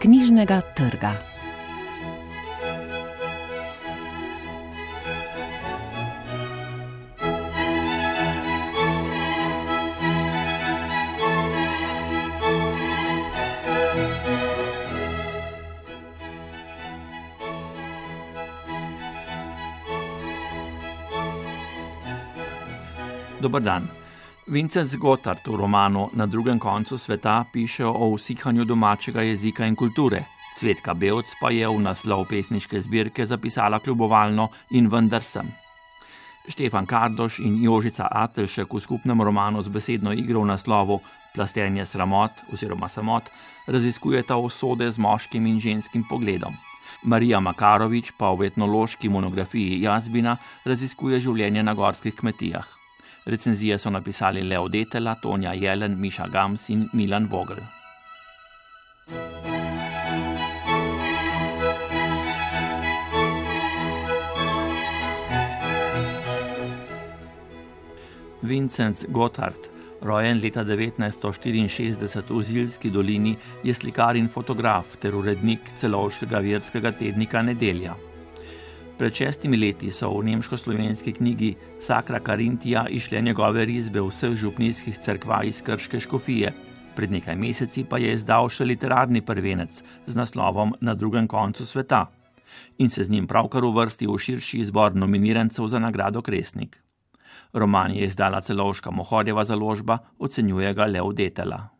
knjižnega trga. Dobar dan. Vincent Gotthard v romanu Na drugem koncu sveta piše o usihanju domačega jezika in kulture. Cvetka Belc pa je v naslov pesniške zbirke zapisala kljubovalno in vendar sem. Štefan Kardoš in Jožica Atelšek v skupnem romanu z besedno igro v naslovu Plastenje sramot oziroma samot raziskujeta usode z moškim in ženskim pogledom. Marija Makarovič pa v etnološki monografiji Jazbina raziskuje življenje na gorskih kmetijah. Recenzije so napisali Leo Detela, Tonja Jelen, Miša Gams in Milan Vogel. Vincent Gotthard, rojen leta 1964 v Zilski dolini, je slikar in fotograf ter urednik celovškega verskega tednika Nedelja. Pred šestimi leti so v nemško-slovenski knjigi Sakra Karintija išle njegove risbe vseh župnijskih crkva iz Krške škofije. Pred nekaj meseci pa je izdal še literarni prvenec z naslovom Na drugem koncu sveta in se z njim pravkar uvrstil v širši izbor nominirancev za nagrado Kresnik. Roman je izdala celovška Mohorjeva založba, ocenjuje ga Leo Detela.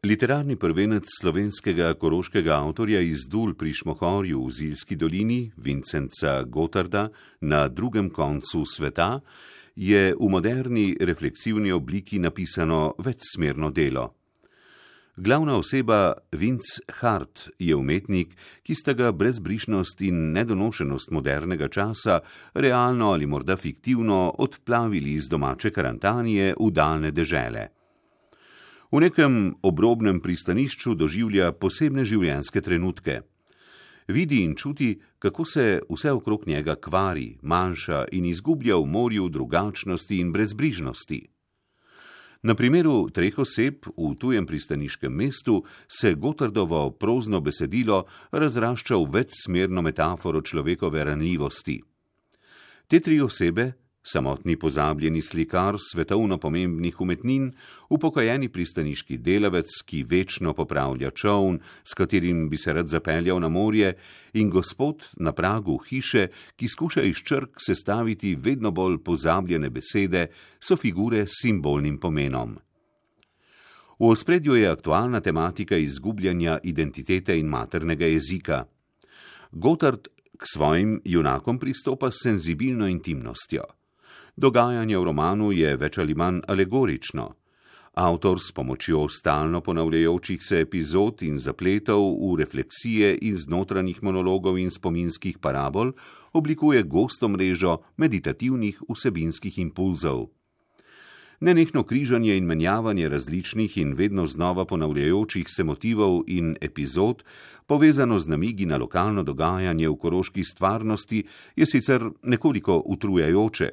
Literarni prvenec slovenskega koroškega avtorja iz Dul pri Šmohorju v Zilski dolini, Vincenca Gotarda, na drugem koncu sveta, je v moderni refleksivni obliki napisano večsmerno delo. Glavna oseba Vince Hart je umetnik, ki sta ga brezbrišnost in nedonošenost modernega časa realno ali morda fiktivno odplavili iz domače karantanije v daljne dežele. V nekem obrobnem pristanišču doživlja posebne življenjske trenutke. Vidi in čuti, kako se vse okrog njega kvari, manjša in izgublja v morju drugačnosti in brezbrižnosti. Na primeru treh oseb v tujem pristaniškem mestu se Gotardovo prozno besedilo razrašča v večsmerno metaforo človekove ranljivosti. Te tri osebe, Samotni pozabljeni slikar svetovno pomembnih umetnin, upokojeni pristaniški delavec, ki večno popravlja čovn, s katerim bi se rad zapeljal na morje, in gospod na pragu hiše, ki skuša iz črk sestaviti vedno bolj pozabljene besede, so figure s simbolnim pomenom. V ospredju je aktualna tematika izgubljanja identitete in maternega jezika. Gotard k svojim junakom pristopa s senzibilno intimnostjo. Dogajanje v romanu je več ali manj alegorično. Avtor s pomočjo stalno ponavljajočih se epizod in zapletov v refleksije iz notranjih monologov in spominskih parabol oblikuje gosto mrežo meditativnih vsebinskih impulzov. Nenehno križanje in menjavanje različnih in vedno znova ponavljajočih se motivov in epizod, povezano z namigi na lokalno dogajanje v koroški stvarnosti, je sicer nekoliko utrujajoče,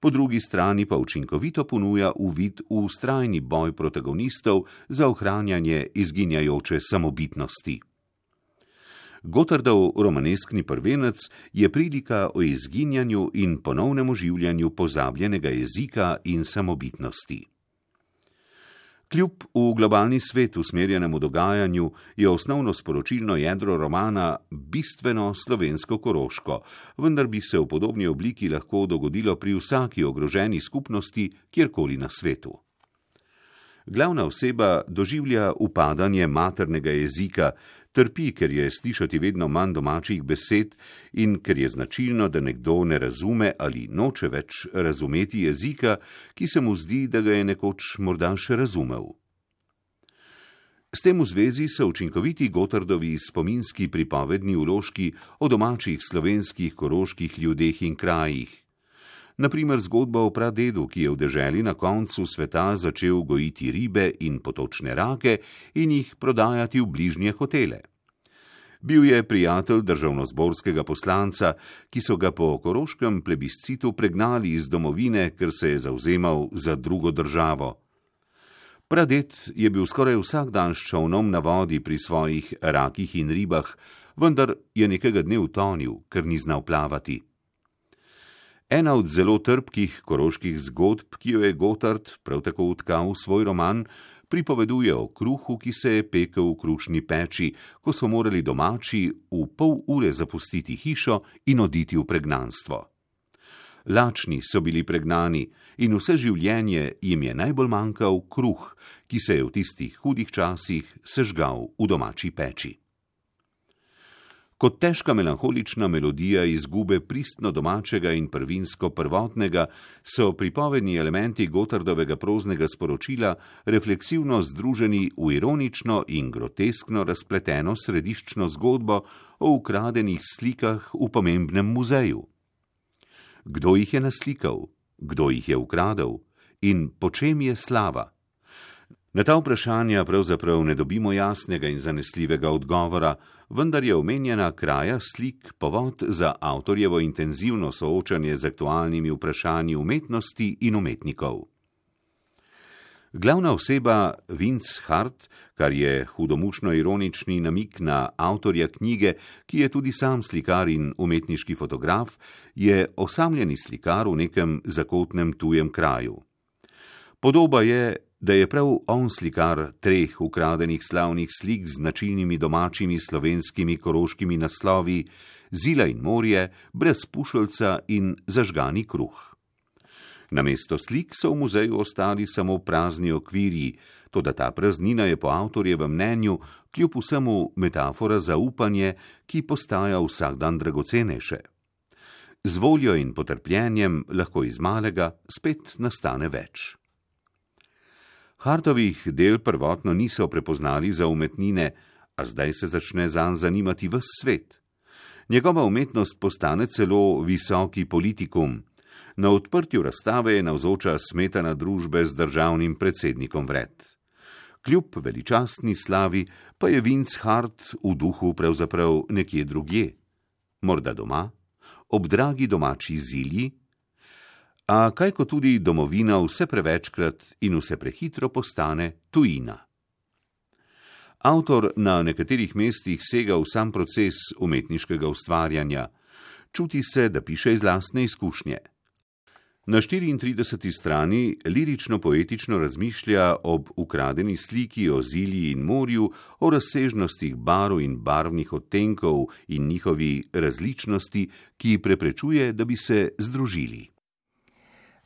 po drugi strani pa učinkovito ponuja uvid v ustrajni boj protagonistov za ohranjanje izginjajoče samobitnosti. Gotardov romaneskni prvenec je prilika o izginjanju in ponovnem oživljanju pozabljenega jezika in samobitnosti. Kljub v globalni svet usmerjenemu dogajanju je osnovno sporočilno jedro romana bistveno slovensko-koroško, vendar bi se v podobni obliki lahko dogodilo pri vsaki ogroženi skupnosti kjerkoli na svetu. Glavna oseba doživlja upadanje maternega jezika, trpi, ker je slišati vedno manj domačih besed in ker je značilno, da nekdo ne razume ali noče več razumeti jezika, ki se mu zdi, da ga je nekoč morda še razumel. S tem v zvezi so učinkoviti Gotardovi spominski pripovedni uložki o domačih slovenskih koroških ljudeh in krajih. Naprimer zgodba o pradedu, ki je v deželi na koncu sveta začel gojiti ribe in potočne rake in jih prodajati v bližnje hotele. Bil je prijatelj državnozborskega poslanca, ki so ga po koroškem plebiscitu pregnali iz domovine, ker se je zauzemal za drugo državo. Pradet je bil skoraj vsak dan s čovnom na vodi pri svojih rakih in ribah, vendar je nekega dne utonil, ker ni znal plavati. Ena od zelo trpkih koroških zgodb, ki jo je Gotard prav tako utkal v svoj roman, pripoveduje o kruhu, ki se je pekel v krušni peči, ko so morali domači v pol ure zapustiti hišo in oditi v pregnanstvo. Lačni so bili pregnani in vse življenje jim je najbolj manjkal kruh, ki se je v tistih hudih časih sežgal v domači peči. Kot težka melankolična melodija izgube pristno domačega in prvinsko prvotnega, so pripovedni elementi Gotardovega proznega sporočila refleksivno združeni v ironično in groteskno razpleteno središčno zgodbo o ukradenih slikah v pomembnem muzeju. Kdo jih je naslikal, kdo jih je ukradel in po čem je slava? Na ta vprašanja pravzaprav ne dobimo jasnega in zanesljivega odgovora, vendar je omenjena kraja slik povod za avtorjevo intenzivno soočanje z aktualnimi vprašanji umetnosti in umetnikov. Glavna oseba Vince Hart, kar je hudomušno ironični namik na avtorja knjige, ki je tudi sam slikar in umetniški fotograf, je osamljeni slikar v nekem zakotnem tujem kraju. Podoba je da je prav on slikar treh ukradenih slavnih slik z značilnimi domačimi slovenskimi koroškimi naslovi Zila in morje, brez pušelca in zažgani kruh. Na mesto slik so v muzeju ostali samo prazni okvirji, tudi ta praznina je po avtorjevem mnenju kljub vsemu metafora za upanje, ki postaja vsak dan dragocenejše. Z voljo in potrpljenjem lahko iz malega spet nastane več. Hartovih del prvotno niso prepoznali za umetnine, a zdaj se začne zanj zanimati ves svet. Njegova umetnost postane celo visoki politikum. Na odprtju razstave je navzoča smetana družbe z državnim predsednikom vred. Kljub veličastni slavi pa je Vince Hart v duhu pravzaprav nekje drugje. Morda doma, ob dragi domači zilji, A kaj ko tudi domovina vse prevečkrat in vse prehitro postane tujina. Avtor na nekaterih mestih sega v sam proces umetniškega ustvarjanja, čuti se, da piše iz lastne izkušnje. Na 34. strani lirično-poetično razmišlja ob ukradeni sliki o zilji in morju, o razsežnostih barv in barvnih odtenkov in njihovi različnosti, ki preprečuje, da bi se združili.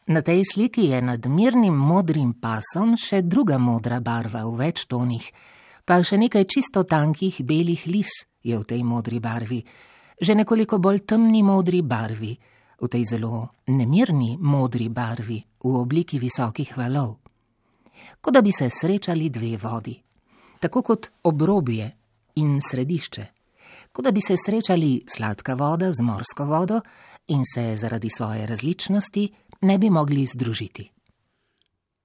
Na tej sliki je nad mirnim modrim pasom še druga modra barva v več tonih, pa še nekaj čisto tankih belih lis je v tej modri barvi, že nekoliko bolj temni modri barvi, v tej zelo nemirni modri barvi v obliki visokih valov. Kot da bi se srečali dve vodi, tako kot obrobje in središče, kot da bi se srečali sladka voda z morsko vodo in se zaradi svoje različnosti ne bi mogli združiti.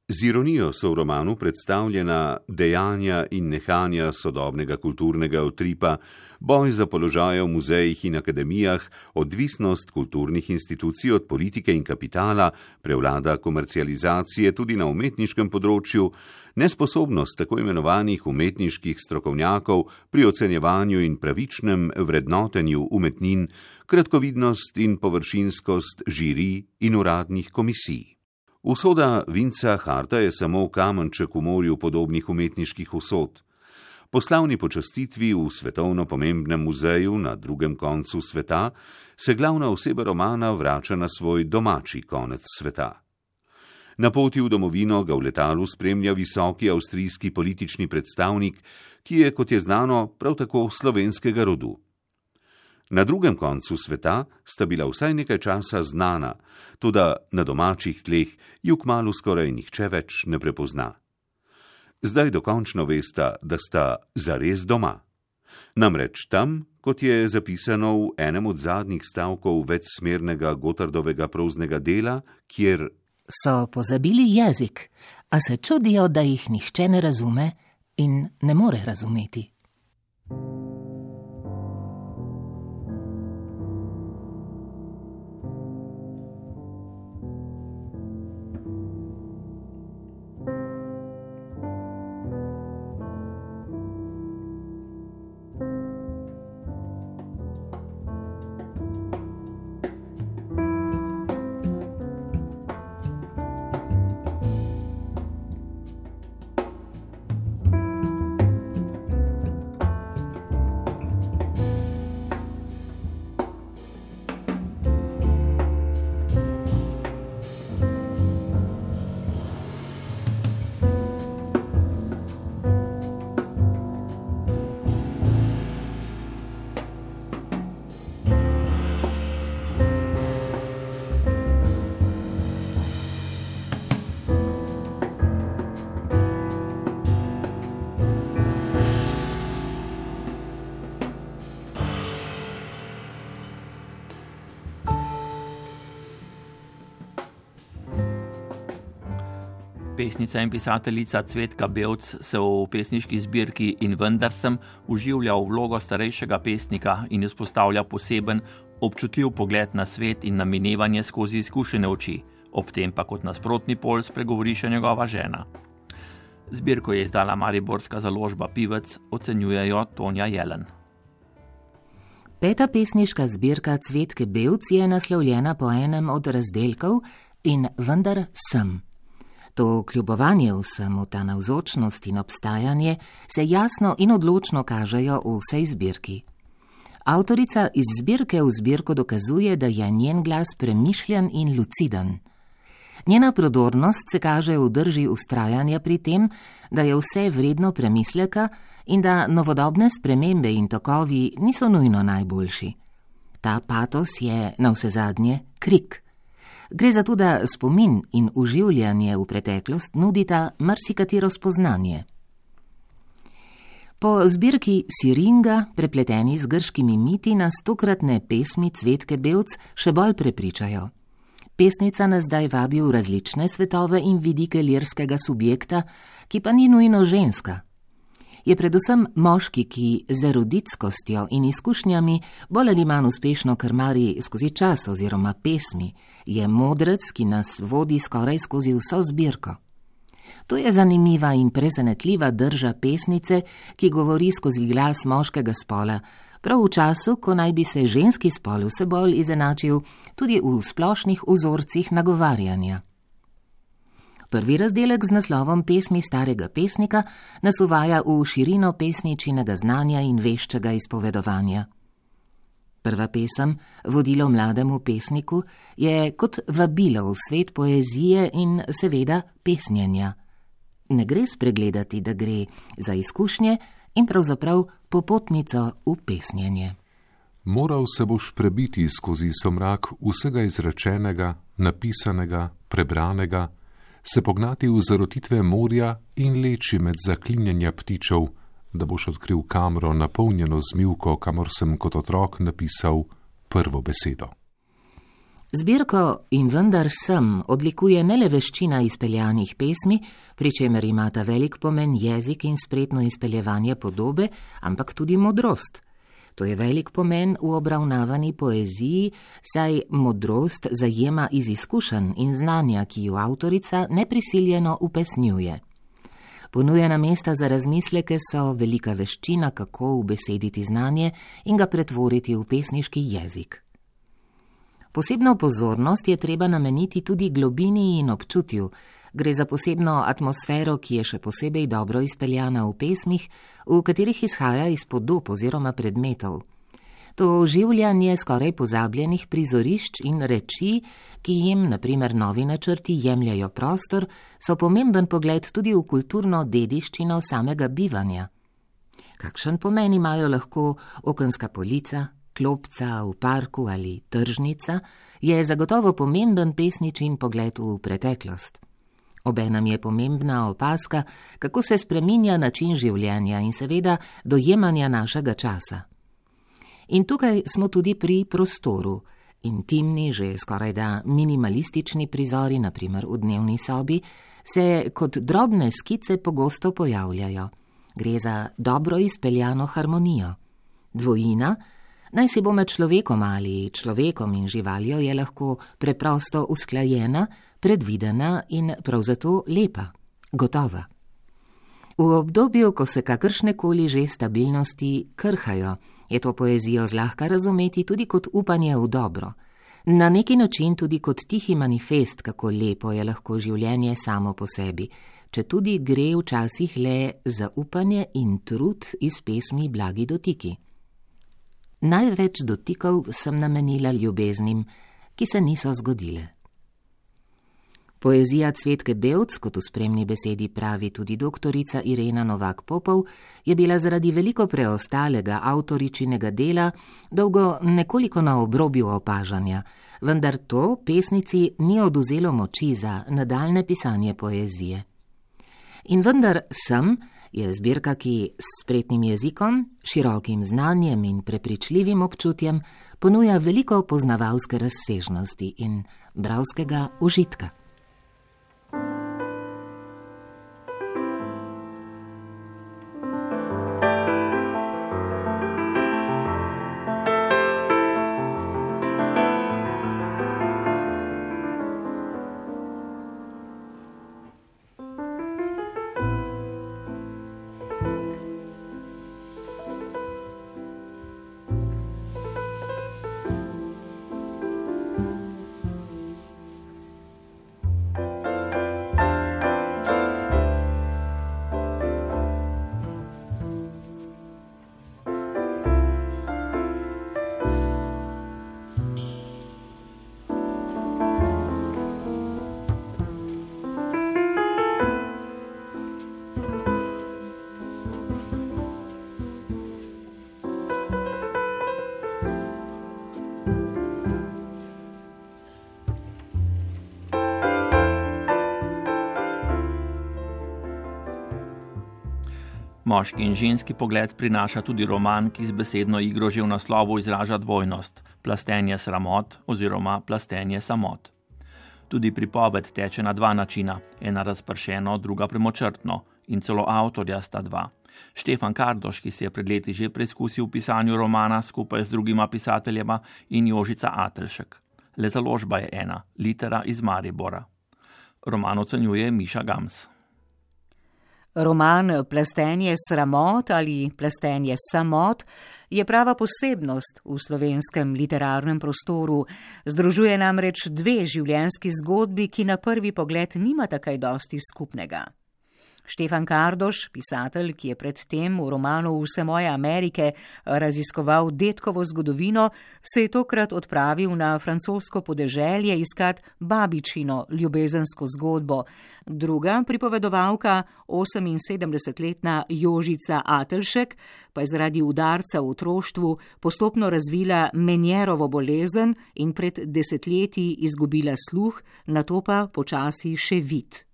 Z ironijo so v romanu predstavljena dejanja in nehanja sodobnega kulturnega utripa, boj za položaje v muzejih in akademijah, odvisnost kulturnih institucij od politike in kapitala, prevlada komercializacije tudi na umetniškem področju, nesposobnost tako imenovanih umetniških strokovnjakov pri ocenjevanju in pravičnem vrednotenju umetnin, kratkovidnost in površinskost žiri in uradnih komisij. Usoda Vinca Harta je samo kamenček v morju podobnih umetniških usod. Po slavni počastitvi v svetovno pomembnem muzeju na drugem koncu sveta se glavna oseba romana vrača na svoj domači konec sveta. Na poti v domovino ga v letalu spremlja visoki avstrijski politični predstavnik, ki je, kot je znano, prav tako slovenskega rodu. Na drugem koncu sveta sta bila vsaj nekaj časa znana, tudi na domačih tleh ju kmalo skoraj nihče več ne prepozna. Zdaj dokončno veste, da sta zares doma. Namreč tam, kot je zapisano v enem od zadnjih stavkov večsmernega Gotardovega proznega dela, kjer so pozabili jezik, a se čudijo, da jih nihče ne razume in ne more razumeti. Pesnica in pisateljica Cvetka Belc se v pesniški zbirki In vendar sem uživlja v vlogo starejšega pesnika in izpostavlja poseben, občutljiv pogled na svet in na minevanje skozi izkušene oči, ob tem pa kot nasprotni pol spregovori še njegova žena. Zbirko je izdala Mariborska založba Pivec, ocenjujejo Tonja Jelen. Peta pesniška zbirka Cvetke Belc je naslovljena po enem od razdelkov in vendar sem. To kljubovanje vsemu, ta navzočnost in obstajanje se jasno in odločno kažejo v vsej zbirki. Avtorica iz zbirke v zbirko dokazuje, da je njen glas premišljen in luciden. Njena prodornost se kaže v drži ustrajanja pri tem, da je vse vredno premisleka in da novodobne spremembe in tokovi niso nujno najboljši. Ta patos je na vse zadnje krik. Gre za to, da spomin in uživljanje v preteklost nudita marsikatero spoznanje. Po zbirki Siringa, prepleteni z grškimi miti, nas tokratne pesmi Cvetke Belc še bolj prepričajo. Pesnica nas zdaj vabi v različne svetove in vidike lirskega subjekta, ki pa ni nujno ženska. Je predvsem moški, ki z eruditskostjo in izkušnjami bolj ali manj uspešno krmari skozi čas oziroma pesmi, je modrec, ki nas vodi skoraj skozi vso zbirko. To je zanimiva in presenetljiva drža pesnice, ki govori skozi glas moškega spola, prav v času, ko naj bi se ženski spol vse bolj izenačil tudi v splošnih vzorcih nagovarjanja. Prvi razdelek z naslovom Pesmi starega pesnika nas uvaja v širino pesničinega znanja in veščega izpovedovanja. Prva pesem, vodilo mlademu pesniku, je kot vabilo v svet poezije in seveda pesnjenja. Ne gre spregledati, da gre za izkušnje, in pravzaprav popotnico v pesnjenje. Moral se boš prebiti skozi somrak vsega izrečenega, napisanega, prebranega, se pognati v zarotitve morja in leči med zaklinjanja ptičev, da boš odkril kamro napolnjeno zmivko, kamor sem kot otrok napisal prvo besedo. Zbirko in vendar sem odlikuje ne le veščina izpeljanih pesmi, pri čemer imata velik pomen jezik in spretno izpeljevanje podobe, ampak tudi modrost. To je velik pomen v obravnavani poeziji, saj modrost zajema iz izkušenj in znanja, ki jo avtorica neprisiljeno upesnjuje. Ponujena mesta za razmisleke so velika veščina, kako ubesediti znanje in ga pretvoriti v pesniški jezik. Posebno pozornost je treba nameniti tudi globini in občutju. Gre za posebno atmosfero, ki je še posebej dobro izpeljana v pesmih, v katerih izhaja iz podob oziroma predmetov. To oživljanje skoraj pozabljenih prizorišč in reči, ki jim, naprimer, novi načrti jemljajo prostor, so pomemben pogled tudi v kulturno dediščino samega bivanja. Kakšen pomen imajo lahko okenska polica, klopca v parku ali tržnica, je zagotovo pomemben pesničin pogled v preteklost. Obenem je pomembna opaska, kako se spreminja način življenja in seveda dojemanja našega časa. In tukaj smo tudi pri prostoru. Intimni, že skoraj da minimalistični prizori, naprimer v dnevni sobi, se kot drobne skice pogosto pojavljajo. Gre za dobro izpeljano harmonijo. Dvojina, Naj si bo med človekom ali človekom in živaljo je lahko preprosto usklajena, predvidena in prav zato lepa, gotova. V obdobju, ko se kakršne koli že stabilnosti krhajo, je to poezijo zlahka razumeti tudi kot upanje v dobro, na neki način tudi kot tihi manifest, kako lepo je lahko življenje samo po sebi, če tudi gre včasih le za upanje in trud iz pesmi Blagi dotiki. Največ dotikov sem namenila ljubeznim, ki se niso zgodile. Poezija Cvetke Belc, kot v spremni besedi pravi tudi doktorica Irena Novak Popov, je bila zaradi veliko preostalega avtoričinega dela dolgo nekoliko na obrobju opažanja, vendar to pesnici ni oduzelo moči za nadaljne pisanje poezije. In vendar sem, je zbirka, ki s spretnim jezikom, širokim znanjem in prepričljivim občutjem ponuja veliko poznavalske razsežnosti in bravskega užitka. Moški in ženski pogled prinaša tudi roman, ki z besedno igro že v naslovu izraža dvojnost: plastenje sramot oziroma plastenje samot. Tudi pripoved teče na dva načina, ena razpršeno, druga premočrtno, in celo avtorja sta dva. Štefan Kardoš, ki si je pred leti že preizkusil v pisanju romana skupaj z drugima pisateljema, in Jožica Atelšek. Le založba je ena, litera iz Maribora. Roman ocenjuje Miša Gams. Roman Plastenje sramot ali Plastenje samot je prava posebnost v slovenskem literarnem prostoru. Združuje namreč dve življenjski zgodbi, ki na prvi pogled nimata kaj dosti skupnega. Štefan Kardoš, pisatelj, ki je predtem v romanu Vse moje Amerike raziskoval detkovo zgodovino, se je tokrat odpravil na francosko podeželje iskat babičino ljubezensko zgodbo. Druga pripovedovalka, 78-letna Jožica Atelšek, pa je zaradi udarca v otroštvu postopno razvila menjerovo bolezen in pred desetletji izgubila sluh, na to pa počasi še vid.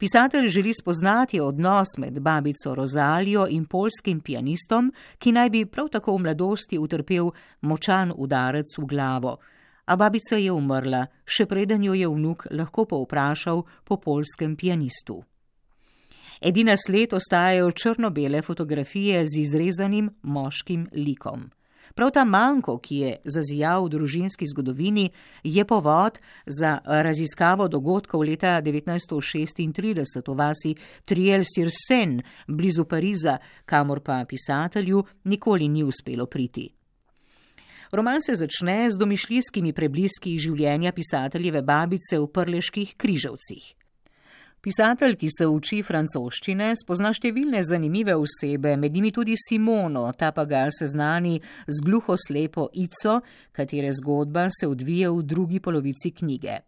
Pisatelj želi spoznati odnos med babico Rozalijo in polskim pianistom, ki naj bi prav tako v mladosti utrpel močan udarec v glavo. A babica je umrla, še preden jo je vnuk lahko povprašal po polskem pianistu. Edina sled ostajajo črno-bele fotografije z izrezanim moškim likom. Prav ta manjko, ki je zazijal v družinski zgodovini, je povod za raziskavo dogodkov leta 1936 v vasi Triel-sur-Seine, blizu Pariza, kamor pa pisatelju nikoli ni uspelo priti. Roman se začne z domišljijskimi prebliski življenja pisateljeve babice v prleških križavcih. Pisatelj, ki se uči francoščine, spozna številne zanimive osebe, med njimi tudi Simono, ta pa ga seznani z gluho slepo Ico, katere zgodba se odvije v drugi polovici knjige.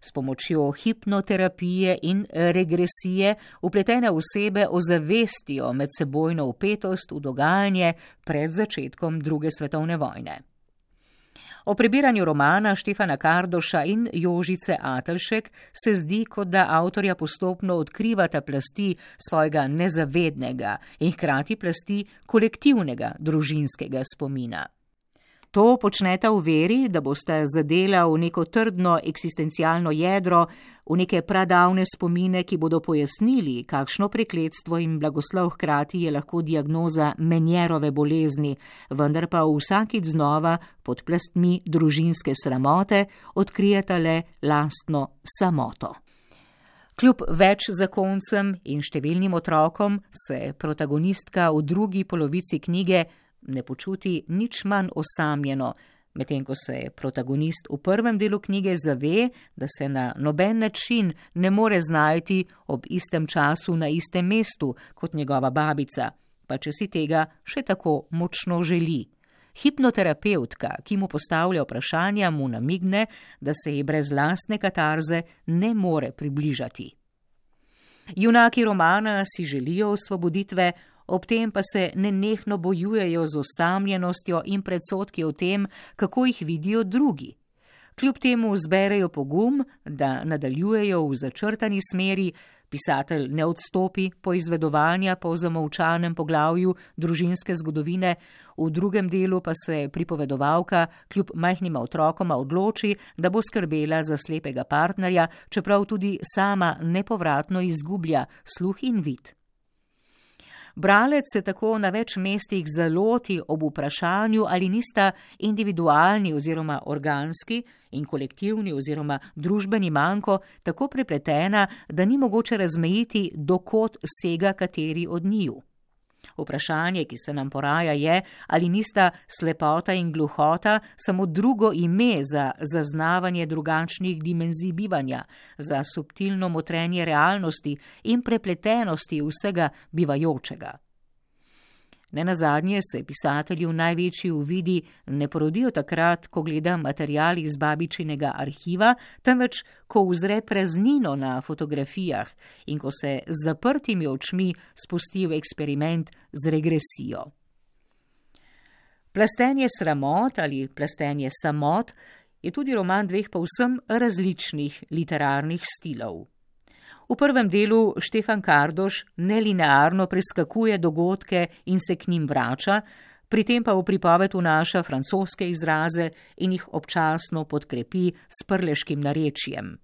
S pomočjo hipnoterapije in regresije upletene osebe ozavestijo medsebojno upetost v dogajanje pred začetkom druge svetovne vojne. O prebiranju romana Štefana Kardoša in Jožice Atelšek se zdi, kot da avtorja postopno odkrivata plasti svojega nezavednega in hkrati plasti kolektivnega družinskega spomina. To počneta v veri, da boste zadela v neko trdno eksistencialno jedro, v neke pradavne spomine, ki bodo pojasnili, kakšno prekletstvo in blagoslov hkrati je lahko diagnoza menjerove bolezni, vendar pa vsakič znova pod plastmi družinske sramote odkrijeta le lastno samoto. Kljub več zakoncem in številnim otrokom se protagonistka v drugi polovici knjige ne počuti nič manj osamljeno, medtem ko se protagonist v prvem delu knjige zave, da se na noben način ne more znajti ob istem času na istem mestu kot njegova babica, pa če si tega še tako močno želi. Hipnoterapeutka, ki mu postavlja vprašanja, mu namigne, da se ji brez lastne katarze ne more približati. Junaki romana si želijo osvoboditve, ob tem pa se nenehno bojujejo z osamljenostjo in predsotki o tem, kako jih vidijo drugi. Kljub temu zberejo pogum, da nadaljujejo v začrtani smeri, pisatelj ne odstopi po izvedovanja po zamovčanem poglavju družinske zgodovine, v drugem delu pa se pripovedovalka kljub majhnima otrokoma odloči, da bo skrbela za slepega partnerja, čeprav tudi sama nepovratno izgublja sluh in vid. Bralec se tako na več mestih zaloti ob vprašanju, ali nista individualni oziroma organski in kolektivni oziroma družbeni manjko tako prepletena, da ni mogoče razmejiti, dokot sega kateri od njiju. Vprašanje, ki se nam poraja, je, ali nista slepota in gluhota samo drugo ime za zaznavanje drugačnih dimenzij bivanja, za subtilno motrenje realnosti in prepletenosti vsega bivajočega. Ne na zadnje se pisatelju največji uvidi ne porodijo takrat, ko gleda material iz babičinega arhiva, temveč ko uzre praznino na fotografijah in ko se z zaprtimi očmi spusti v eksperiment z regresijo. Plastenje sramot ali plastenje samot je tudi roman dveh povsem različnih literarnih stilov. V prvem delu Štefan Kardoš nelinearno preskakuje dogodke in se k njim vrača, pri tem pa v pripoved vnaša francoske izraze in jih občasno podkrepi s prleškim narečjem.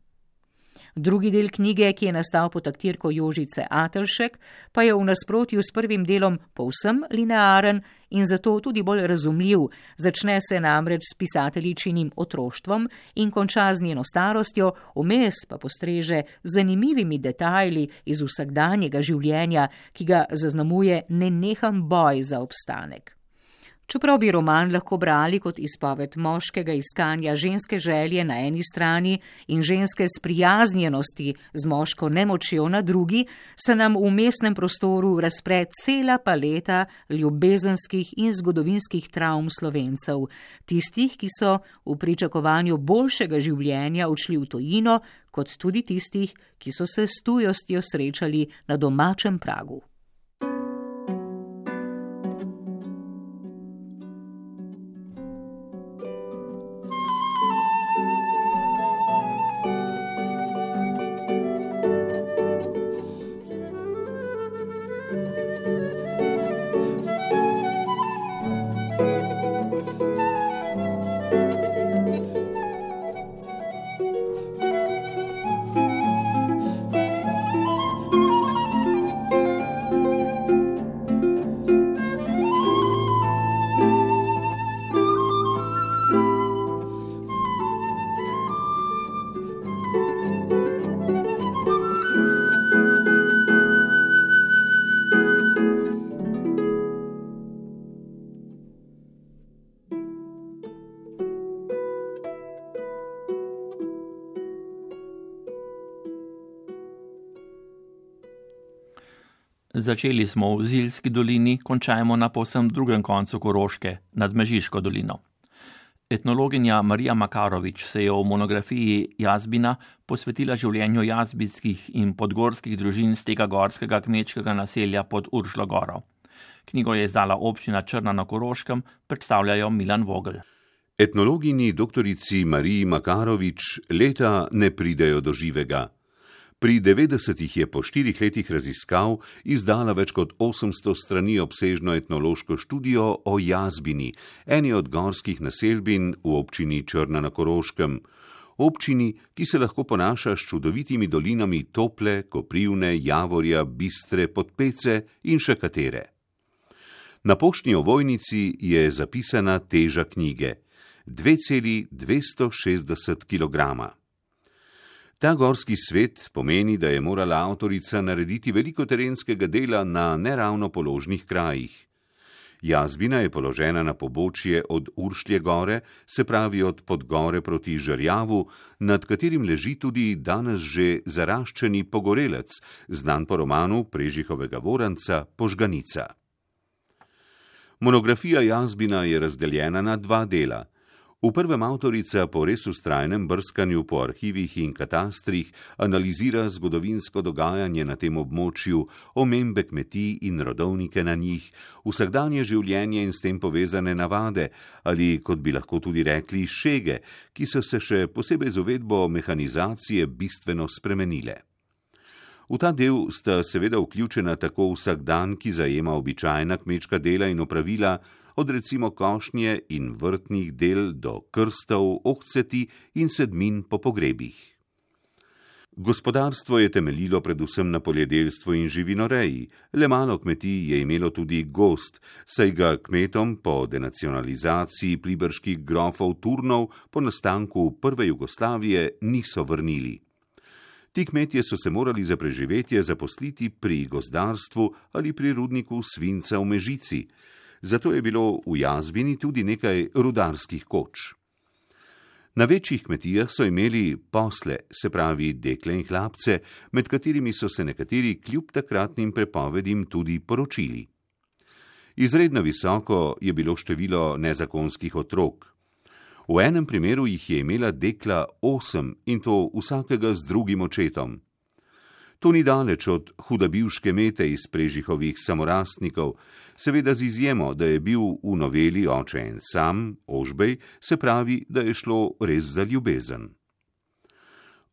Drugi del knjige, ki je nastal pod taktirko Jožice Atelšek, pa je v nasprotju s prvim delom povsem linearen in zato tudi bolj razumljiv. Začne se namreč s pisateljičinim otroštvom in konča z njeno starostjo, vmes pa postreže zanimivimi detajli iz vsakdanjega življenja, ki ga zaznamuje nenehan boj za obstanek. Čeprav bi roman lahko brali kot izpoved moškega iskanja ženske želje na eni strani in ženske sprijaznjenosti z moško nemočjo na drugi, se nam v mestnem prostoru razpre cela paleta ljubezenskih in zgodovinskih travm slovencev, tistih, ki so v pričakovanju boljšega življenja odšli v tojino, kot tudi tistih, ki so se s tujostjo srečali na domačem pragu. Začeli smo v Zilski dolini, končajmo na posem drugem koncu Koroške, nad Mežiško dolino. Etnologinja Marija Makarovič se je v monografiji Jazbina posvetila življenju jazbitskih in podgorskih družin z tega gorskega kmečkega naselja pod Uršlo goro. Knjigo je izdala občina Črna na Koroškem, predstavljajo Milan Vogel. Etnologini doktorici Mariji Makarovič leta ne pridejo do živega. Pri 90-ih je po štirih letih raziskav izdala več kot 800 strani obsežno etnološko študijo o jazbini, eni od gorskih naselbin v občini Črna na Koroškem. Občini, ki se lahko ponaša s čudovitimi dolinami Tople, Koprivne, Javorja, Bistre, Podpece in še katere. Na poštni ovojnici je zapisana teža knjige: 2,260 kg. Ta gorski svet pomeni, da je morala avtorica narediti veliko terenskega dela na neravno položnih krajih. Jazbina je položena na pobočje od Uršlje gore, se pravi od podgore proti Žrjavu, nad katerim leži tudi danes že zaraščeni pogorelec, znan po romanu Prežihovega voranca Požganica. Monografija Jazbina je razdeljena na dva dela. V prvem avtorica po res ustrajnem brskanju po arhivih in katastrih analizira zgodovinsko dogajanje na tem območju, omembe kmetij in rodovnike na njih, vsakdanje življenje in s tem povezane navade ali, kot bi lahko tudi rekli, šege, ki so se še posebej z uvedbo mehanizacije bistveno spremenile. V ta del sta seveda vključena tako vsak dan, ki zajema običajna kmečka dela in opravila, od recimo košnje in vrtnih del do krstov, ohceti in sedmin po pogrebih. Gospodarstvo je temeljilo predvsem na poljedelstvu in živinoreji, le malo kmetij je imelo tudi gost, saj ga kmetom po denacionalizaciji pliberških grofov Turnov po nastanku prve Jugoslavije niso vrnili. Ti kmetje so se morali za preživetje zaposliti pri gozdarstvu ali pri rudniku svinca v Mežici, zato je bilo v jazbini tudi nekaj rudarskih koč. Na večjih kmetijah so imeli posle, se pravi dekle in hlapce, med katerimi so se nekateri kljub takratnim prepovedim tudi poročili. Izredno visoko je bilo število nezakonskih otrok, V enem primeru jih je imela dekla osem in to vsakega z drugim očetom. To ni daleč od hudabivške mete iz prežihovih samorastnikov, seveda z izjemo, da je bil v noveli oče en sam, ožbej, se pravi, da je šlo res za ljubezen.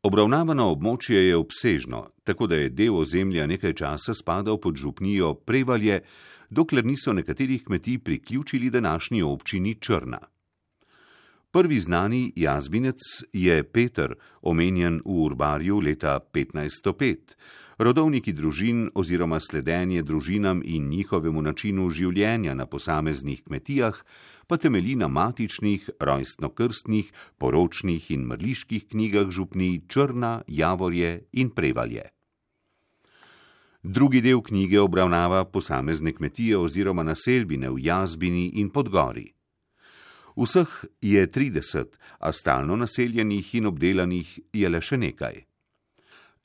Obravnavano območje je obsežno, tako da je del ozemlja nekaj časa spadal pod župnijo Prevalje, dokler niso nekaterih kmetij priključili današnji občini Črna. Prvi znani jazbinec je Peter, omenjen v Urbarju leta 1505. Rodovniki družin oziroma sledenje družinam in njihovemu načinu življenja na posameznih kmetijah pa temelji na matičnih, rojstno-krstnih, poročnih in mrliških knjigah župni Črna, Javorje in Prevalje. Drugi del knjige obravnava posamezne kmetije oziroma naselbine v Jazbini in Podgori. Vseh je 30, a stalno naseljenih in obdelanih je le še nekaj.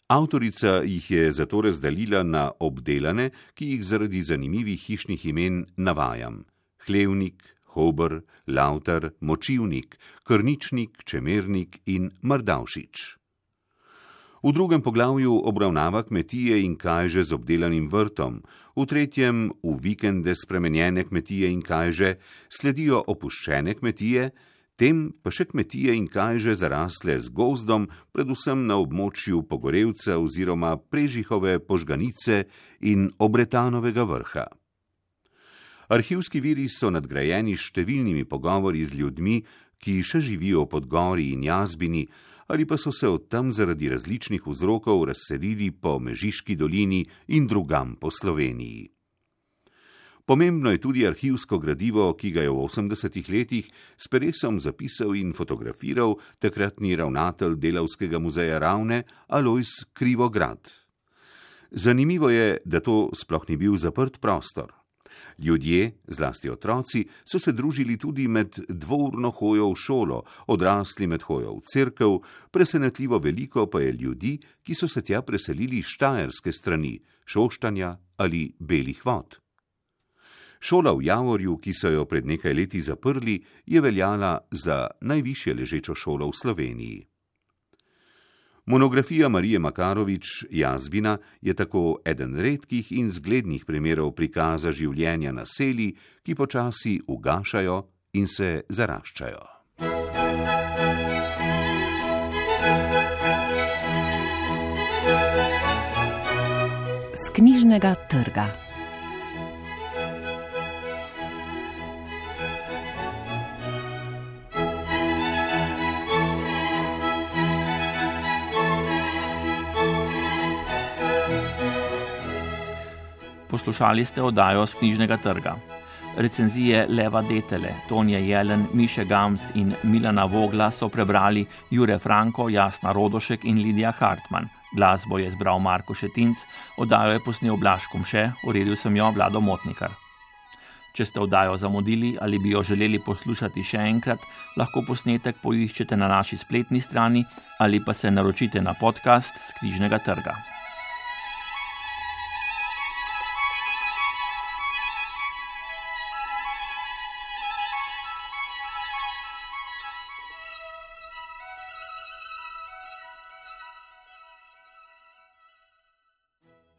Avtorica jih je zato razdelila na obdelane, ki jih zaradi zanimivih hišnih imen navajam: Hlevnik, Hober, Lauter, Močivnik, Krničnik, Čemernik in Mrdavšič. V drugem poglavju obravnava kmetije in kajže z obdelanim vrtom, v tretjem v vikende spremenjene kmetije in kajže sledijo opuščene kmetije, tem pa še kmetije in kajže zarasle z gozdom, predvsem na območju Pogorevca oziroma Prežihove požganice in Obretanovega vrha. Arhivski viri so nadgrajeni s številnimi pogovori z ljudmi, ki še živijo pod gori in jazbini, ali pa so se od tam zaradi različnih vzrokov razselili po Mežiški dolini in drugam po Sloveniji. Pomembno je tudi arhivsko gradivo, ki ga je v 80-ih letih s peresom zapisal in fotografiral takratni ravnatelj Delavskega muzeja Ravne Alois Krivograd. Zanimivo je, da to sploh ni bil zaprt prostor. Ljudje, zlasti otroci, so se družili tudi med dvorno hojo v šolo, odrasli med hojo v cerkev, presenetljivo veliko pa je ljudi, ki so se tja preselili iz štajerske strani, šoštanja ali belih vod. Šola v Javorju, ki so jo pred nekaj leti zaprli, je veljala za najvišje ležečo šolo v Sloveniji. Monografija Marije Makarovič Jazbina je tako eden redkih in zglednih primerov prikaza življenja na seli, ki počasi ugašajo in se zaraščajo. Z knjižnega trga. Poslušali ste oddajo z knjižnega trga. Recenzije Leva Detele, Tonje Jelen, Miše Gams in Milana Vogla so prebrali Jure Franko, Jasna Rodošek in Lidija Hartmann. Glasbo je zbral Marko Šetinc, oddajo je posnel Blaškom še, uredil sem jo Vlado Motnikar. Če ste oddajo zamudili ali bi jo želeli poslušati še enkrat, lahko posnetek poiščete na naši spletni strani ali pa se naročite na podcast z knjižnega trga.